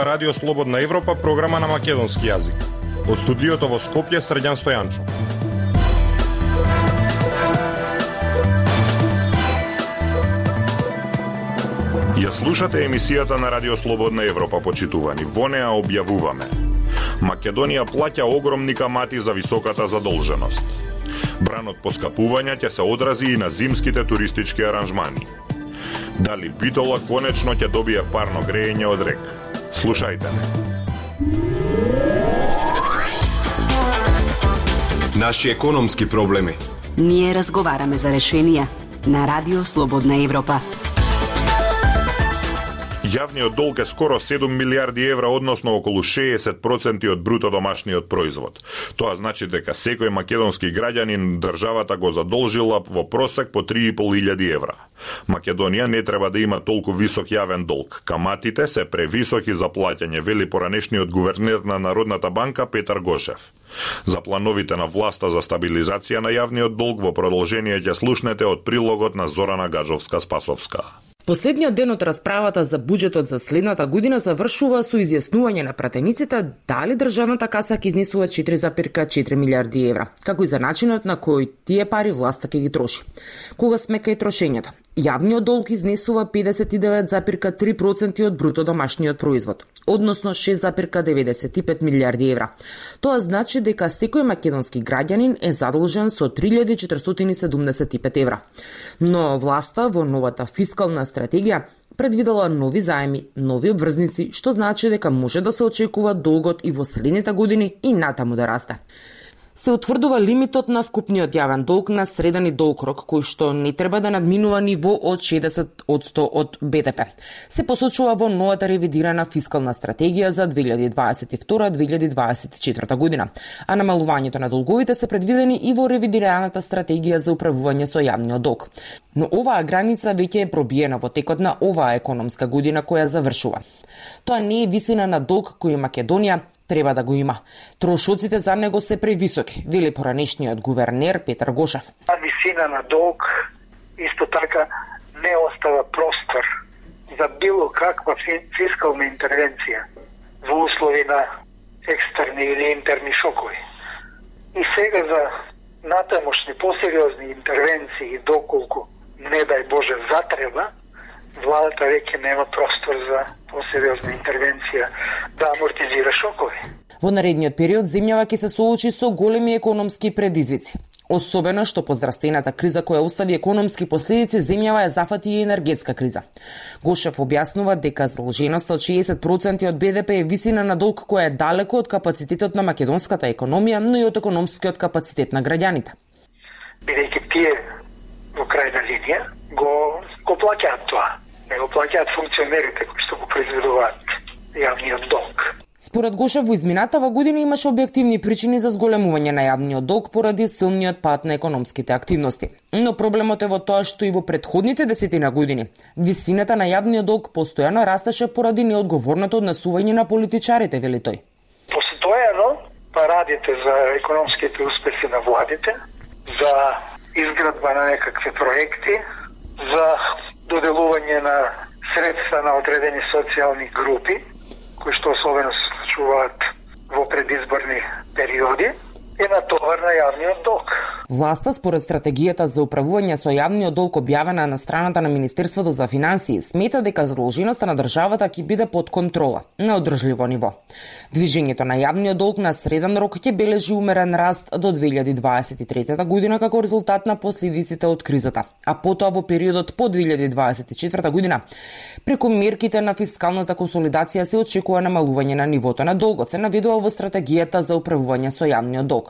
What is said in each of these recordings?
ова Радио Слободна Европа, програма на македонски јазик. Од студиото во Скопје, Средјан Стојанчо. Ја слушате емисијата на Радио Слободна Европа, почитувани. Во неа објавуваме. Македонија плаќа огромни камати за високата задолженост. Бранот по скапувања ќе се одрази и на зимските туристички аранжмани. Дали Битола конечно ќе добие парно грејење од рек? Slušajte me. Naši ekonomski problemi. Nije razgovarame za rešenija. Na radio Slobodna Evropa. Јавниот долг е скоро 7 милиарди евра, односно околу 60% од бруто домашниот производ. Тоа значи дека секој македонски граѓанин државата го задолжила во просек по 3.500 евра. Македонија не треба да има толку висок јавен долг. Каматите се превисоки за плаќање, вели поранешниот гувернер на Народната банка Петар Гошев. За плановите на власта за стабилизација на јавниот долг во продолжение ќе слушнете од прилогот на Зорана Гажовска-Спасовска. Последниот ден од расправата за буџетот за следната година завршува со изјаснување на пратениците дали државната каса ќе изнесува 4,4 милиарди евра, како и за начинот на кој тие пари власта ќе ги троши. Кога смека и трошењето? Јавниот долг изнесува 59,3% од бруто домашниот производ, односно 6,95 милиарди евра. Тоа значи дека секој македонски граѓанин е задолжен со 3475 евра. Но власта во новата фискална стратегија предвидела нови заеми, нови обврзници, што значи дека може да се очекува долгот и во следните години и натаму да расте се утврдува лимитот на вкупниот јавен долг на среден и долг рок, кој што не треба да надминува ниво од 60 од 100 од БДП. Се посочува во новата ревидирана фискална стратегија за 2022-2024 година, а намалувањето на долговите се предвидени и во ревидираната стратегија за управување со јавниот долг. Но оваа граница веќе е пробиена во текот на оваа економска година која завршува. Тоа не е висина на долг кој Македонија треба да го има. Трошоците за него се превисоки, вели поранешниот гувернер Петар Гошев. А висина на долг исто така не остава простор за било каква фискална интервенција во услови на екстерни или интерни шокови. И сега за натамошни посериозни интервенции доколку не дај Боже затреба, владата веќе нема простор за посериозна интервенција да амортизира шокови. Во наредниот период земјава ќе се соочи со големи економски предизвици. Особено што по здравствената криза која остави економски последици, земјава ја зафати и енергетска криза. Гошев објаснува дека задолженоста од 60% од БДП е висина на долг која е далеко од капацитетот на македонската економија, но и од економскиот капацитет на граѓаните. Бидејќи тие во крајна линија го, го плаќаат тоа. Не го плаќаат функционерите кои што го произведуваат јавниот долг. Според Гошев во изминатава година имаше објективни причини за зголемување на јавниот долг поради силниот пат на економските активности. Но проблемот е во тоа што и во предходните десетина години висината на јавниот долг постојано растеше поради неодговорното однесување на политичарите, вели тој. Постојано парадите за економските успеси на владите, за изградба на некакви проекти за доделување на средства на одредени социјални групи, кои што особено се случуваат во предизборни периоди, е натовар на јавниот долг. Власта, според стратегијата за управување со јавниот долг објавена на страната на Министерството за финансии, смета дека задолженоста на државата ќе биде под контрола, на одржливо ниво. Движењето на јавниот долг на среден рок ќе бележи умерен раст до 2023 година како резултат на последиците од кризата, а потоа во периодот по 2024 година преку мерките на фискалната консолидација се очекува намалување на нивото на долгот, се наведува во стратегијата за управување со јавниот долг.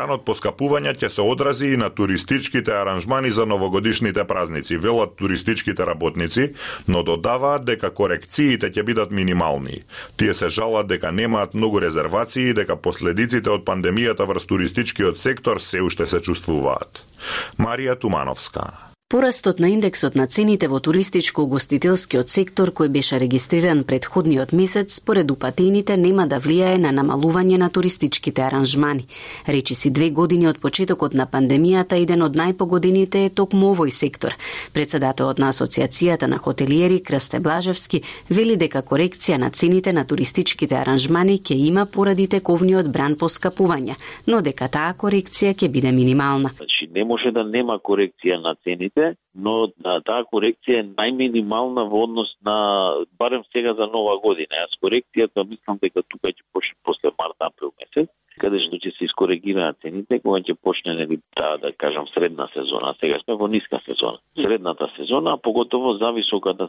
Бранот поскапување ќе се одрази и на туристичките аранжмани за новогодишните празници, велат туристичките работници, но додаваат дека корекциите ќе бидат минимални. Тие се жалат дека немаат многу резервации и дека последиците од пандемијата врз туристичкиот сектор се уште се чувствуваат. Марија Тумановска Порастот на индексот на цените во туристичко-гостителскиот сектор кој беше регистриран предходниот месец според упатените нема да влијае на намалување на туристичките аранжмани. Речи си две години од почетокот на пандемијата еден од најпогодените е токму овој сектор. Председателот на Асоциацијата на хотелиери Крсте Блажевски вели дека корекција на цените на туристичките аранжмани ќе има поради тековниот бран поскапување, но дека таа корекција ќе биде минимална. Значи не може да нема корекција на цените цените, но да, таа корекција е најминимална во однос на барем сега за нова година. Јас корекцијата мислам дека тука ќе почне после март април месец каде што ќе се искоригираат цените кога ќе почне нели таа да кажам средна сезона. Сега сме во ниска сезона. Средната сезона, а поготово за високата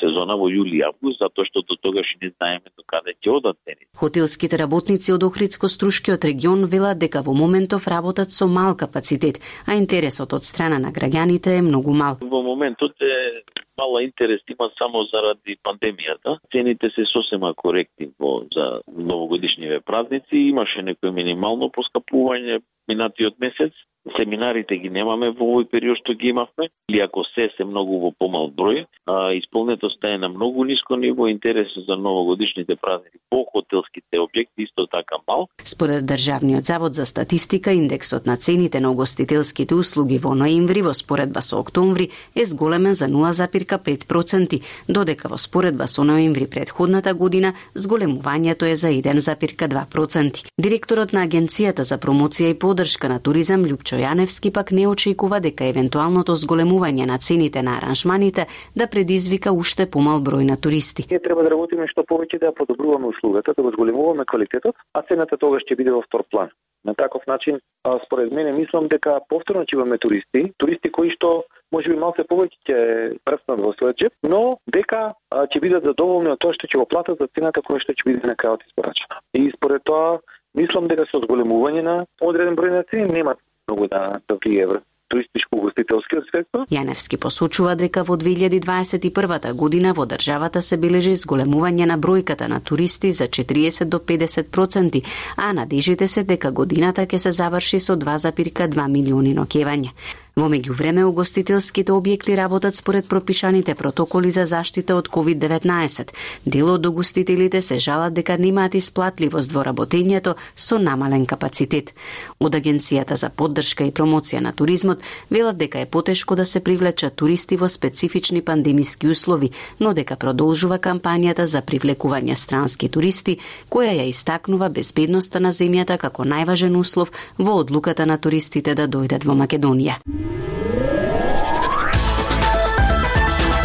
сезона во јули август, затоа што до тогаш не знаеме до каде ќе одат цените. Хотелските работници од Охридско-Струшкиот регион велат дека во моментов работат со мал капацитет, а интересот од страна на граѓаните е многу мал. Во моментот е мала интерес има само заради пандемијата. Цените се сосема коректни во за новогодишниве празници. Имаше некој минимално поскапување минатиот месец, Семинарите ги немаме во овој период што ги имавме, или ако се, се многу во помал број. А, исполнетоста е на многу ниско ниво, интересот за новогодишните празници по хотелските објекти исто така мал. Според Државниот завод за статистика, индексот на цените на угостителските услуги во ноември во споредба со октомври е зголемен за 0,5%, додека во споредба со ноември предходната година зголемувањето е за 1,2%. Директорот на Агенцијата за промоција и поддршка на туризам Лјупчо Јаневски пак не очекува дека евентуалното зголемување на цените на аранжманите да предизвика уште помал број на туристи. Ние треба да работиме што повеќе да подобруваме услугата, да го зголемуваме квалитетот, а цената тогаш ќе биде во втор план. На таков начин, според мене, мислам дека повторно ќе имаме туристи, туристи кои што може би малце повеќе ќе прснат во својот джеп, но дека ќе бидат задоволни од тоа што ќе го платат за цената која што ќе биде на крајот испорачена. И според тоа, мислам дека со зголемување на одреден број на цени нема многу да, да влие туристичко-угостителскиот сектор. Јаневски посочува дека во 2021 година во државата се бележи зголемување на бројката на туристи за 40 до 50 проценти, а надежите се дека годината ќе се заврши со 2,2 милиони ноќевања. Во меѓувреме, угостителските објекти работат според пропишаните протоколи за заштита од COVID-19. Дел од угостителите се жалат дека немаат исплатливост во работењето со намален капацитет. Од Агенцијата за поддршка и промоција на туризмот велат дека е потешко да се привлечат туристи во специфични пандемиски услови, но дека продолжува кампањата за привлекување странски туристи, која ја истакнува безбедноста на земјата како најважен услов во одлуката на туристите да дојдат во Македонија.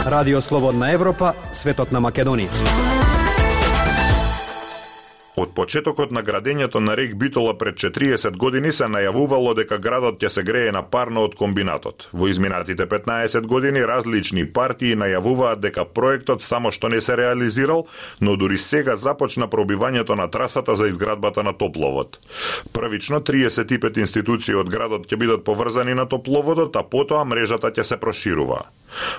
Радио Слободна Европа, светот на Македонија. Од почетокот на градењето на рек Битола пред 40 години се најавувало дека градот ќе се грее на парно од комбинатот. Во изминатите 15 години различни партии најавуваат дека проектот само што не се реализирал, но дури сега започна пробивањето на трасата за изградбата на топловод. Првично 35 институции од градот ќе бидат поврзани на топловодот, а потоа мрежата ќе се проширува.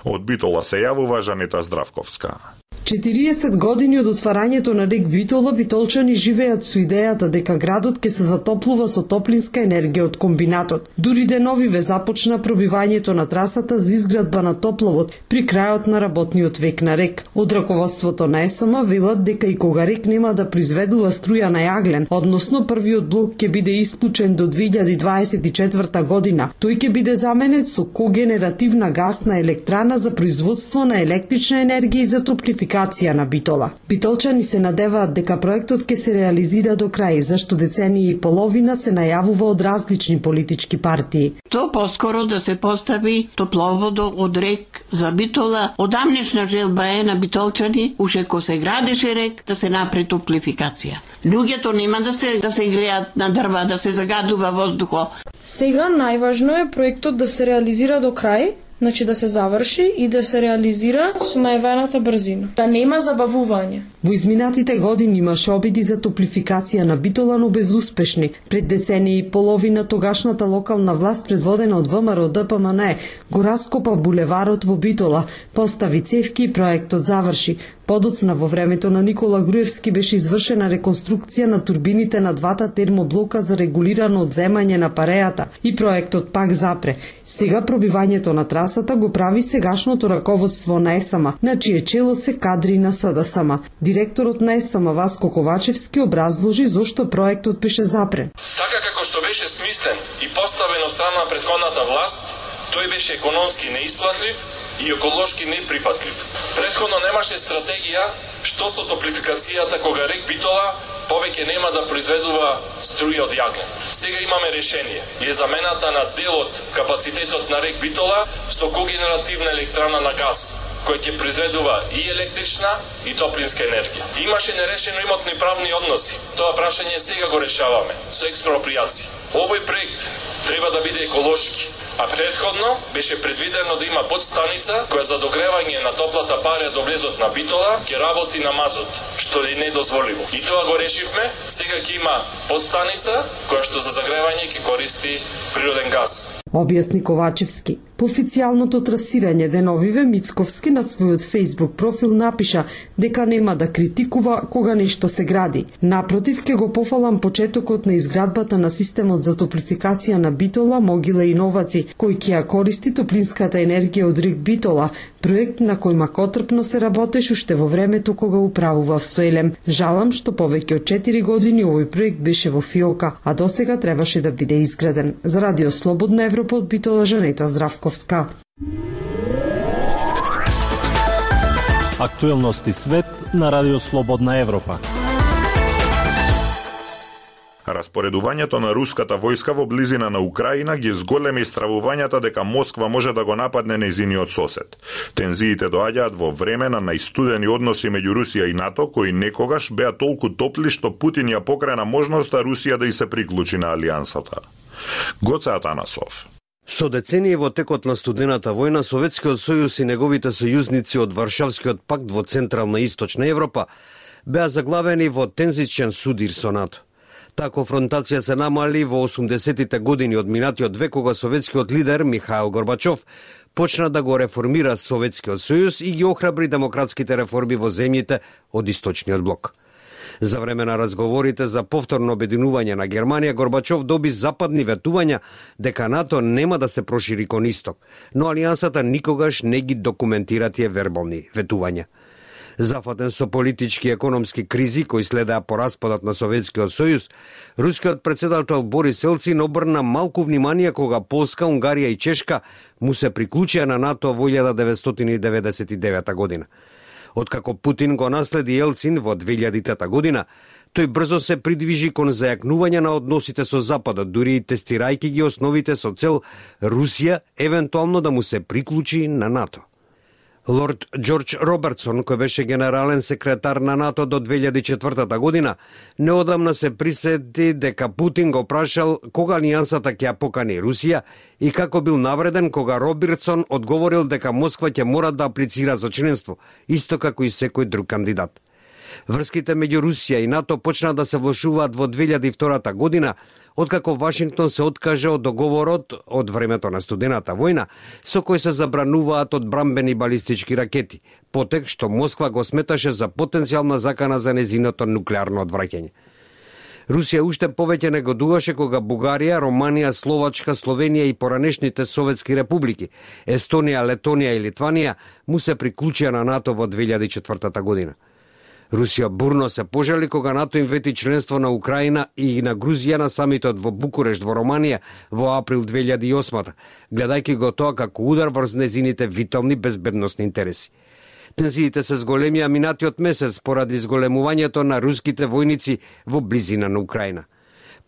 Од Битола се јавува Жанета Здравковска. 40 години од отварањето на рек Битола, битолчани живеат со идејата дека градот ќе се затоплува со топлинска енергија од комбинатот. Дури деновиве започна пробивањето на трасата за изградба на топловод при крајот на работниот век на рек. Од раководството на ЕСМ велат дека и кога рек нема да произведува струја на јаглен, односно првиот блок ќе биде исклучен до 2024 година, тој ќе биде заменет со когенеративна гасна електрана за производство на електрична енергија и за топлификација газификација на Битола. Битолчани се надеваат дека проектот ќе се реализира до крај, зашто деценија и половина се најавува од различни политички партии. То поскоро да се постави топловодо од рек за Битола. Одамнешна желба е на битолчани, уште ко се градеше рек, да се напре топлификација. Луѓето нема да се да се греат на дрва, да се загадува воздухо. Сега најважно е проектот да се реализира до крај, значи да се заврши и да се реализира со најавената брзина. Да нема забавување. Во изминатите години имаше обиди за топлификација на Битола, но безуспешни. Пред децени и половина тогашната локална власт предводена од ВМРО ДПМН го раскопа булеварот во Битола, постави цевки и проектот заврши. Подоцна во времето на Никола Груевски беше извршена реконструкција на турбините на двата термоблока за регулирано одземање на парејата и проектот пак запре. Сега пробивањето на трасата го прави сегашното раководство на ЕСАМА, на чие чело се кадри на СДСМА. Директорот на СМ Васко Ковачевски образложи зошто проектот беше запрен. Така како што беше смислен и поставен од страна на претходната власт, тој беше економски неисплатлив и еколошки неприфатлив. Предходно немаше стратегија што со топлификацијата кога рек Битола повеќе нема да произведува струја од јаглен. Сега имаме решение. Е замената на дел од капацитетот на рек Битола со когенеративна електрана на газ кој ќе произведува и електрична и топлинска енергија. Имаше нерешено имотни правни односи. Тоа прашање сега го решаваме со експропријација. Овој проект треба да биде еколошки, а предходно беше предвидено да има подстаница која за догревање на топлата пара до влезот на Битола ќе работи на мазот, што е недозволиво. И тоа го решивме, сега ќе има подстаница која што за загревање ќе користи природен газ. Објасни Ковачевски. По официјалното трасирање Деновиве Мицковски на својот Facebook профил напиша дека нема да критикува кога нешто се гради. Напротив, ке го пофалам почетокот на изградбата на системот за топлификација на Битола, Могиле и Новаци, кој ќе ја користи топлинската енергија од рек Битола, проект на кој макотрпно се работеш уште во времето кога управував со Суелем. Жалам што повеќе од 4 години овој проект беше во фиока, а досега требаше да биде изграден. За Радио Слободна Европа од Битола Жанета Здравко. Здравковска. Актуелности свет на Радио Слободна Европа. Распоредувањето на руската војска во близина на Украина ги зголеми стравувањата дека Москва може да го нападне незиниот сосед. Тензиите доаѓаат во време на најстудени односи меѓу Русија и НАТО, кои некогаш беа толку топли што Путин ја покрена можноста Русија да и се приклучи на алијансата. Гоце Атанасов. Со деценија во текот на студената војна, Советскиот сојуз и неговите сојузници од Варшавскиот пакт во Централна и Источна Европа беа заглавени во тензичен судир со НАТО. Таа конфронтација се намали во 80-тите години од минатиот век кога советскиот лидер Михаил Горбачов почна да го реформира Советскиот сојуз и ги охрабри демократските реформи во земјите од источниот блок. За време на разговорите за повторно обединување на Германија, Горбачов доби западни ветувања дека НАТО нема да се прошири кон исток, но алијансата никогаш не ги документира тие вербални ветувања. Зафатен со политички и економски кризи кои следеа по распадот на Советскиот сојуз, рускиот председател Борис Елцин обрна малку внимание кога Полска, Унгарија и Чешка му се приклучија на НАТО во 1999 година. Откако Путин го наследи Елцин во 2000 година, тој брзо се придвижи кон зајакнување на односите со Западот, дури и тестирајќи ги основите со цел Русија евентуално да му се приклучи на НАТО. Лорд Џорџ Робертсон, кој беше генерален секретар на НАТО до 2004 година, неодамна се присети дека Путин го прашал кога алијансата ќе ја покани Русија и како бил навреден кога Робертсон одговорил дека Москва ќе мора да аплицира за членство, исто како и секој друг кандидат. Врските меѓу Русија и НАТО почнаа да се влошуваат во 2002 година, откако Вашингтон се откаже од договорот од времето на студената војна, со кој се забрануваат одбрамбени балистички ракети, потек што Москва го сметаше за потенцијална закана за незиното нуклеарно одвраќање. Русија уште повеќе негодуваше кога Бугарија, Романија, Словачка, Словенија и поранешните советски републики, Естонија, Летонија и Литванија му се приклучија на НАТО во 2004 година. Русија бурно се пожали кога НАТО им вети членство на Украина и на Грузија на самитот во Букурешт во Романија во април 2008 гледајќи го тоа како удар врз незините витални безбедносни интереси. Тензиите се зголемија минатиот месец поради зголемувањето на руските војници во близина на Украина.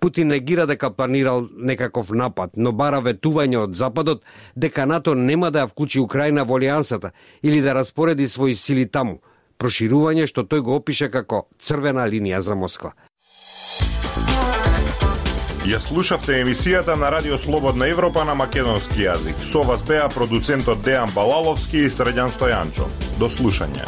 Путин негира дека планирал некаков напад, но бара ветување од Западот дека НАТО нема да ја вклучи Украина во алијансата или да распореди своји сили таму – проширување што тој го опише како црвена линија за Москва. Ја слушавте емисијата на Радио Слободна Европа на македонски јазик. Со вас беа продуцентот Дејан Балаловски и Средјан Стојанчо. До слушање.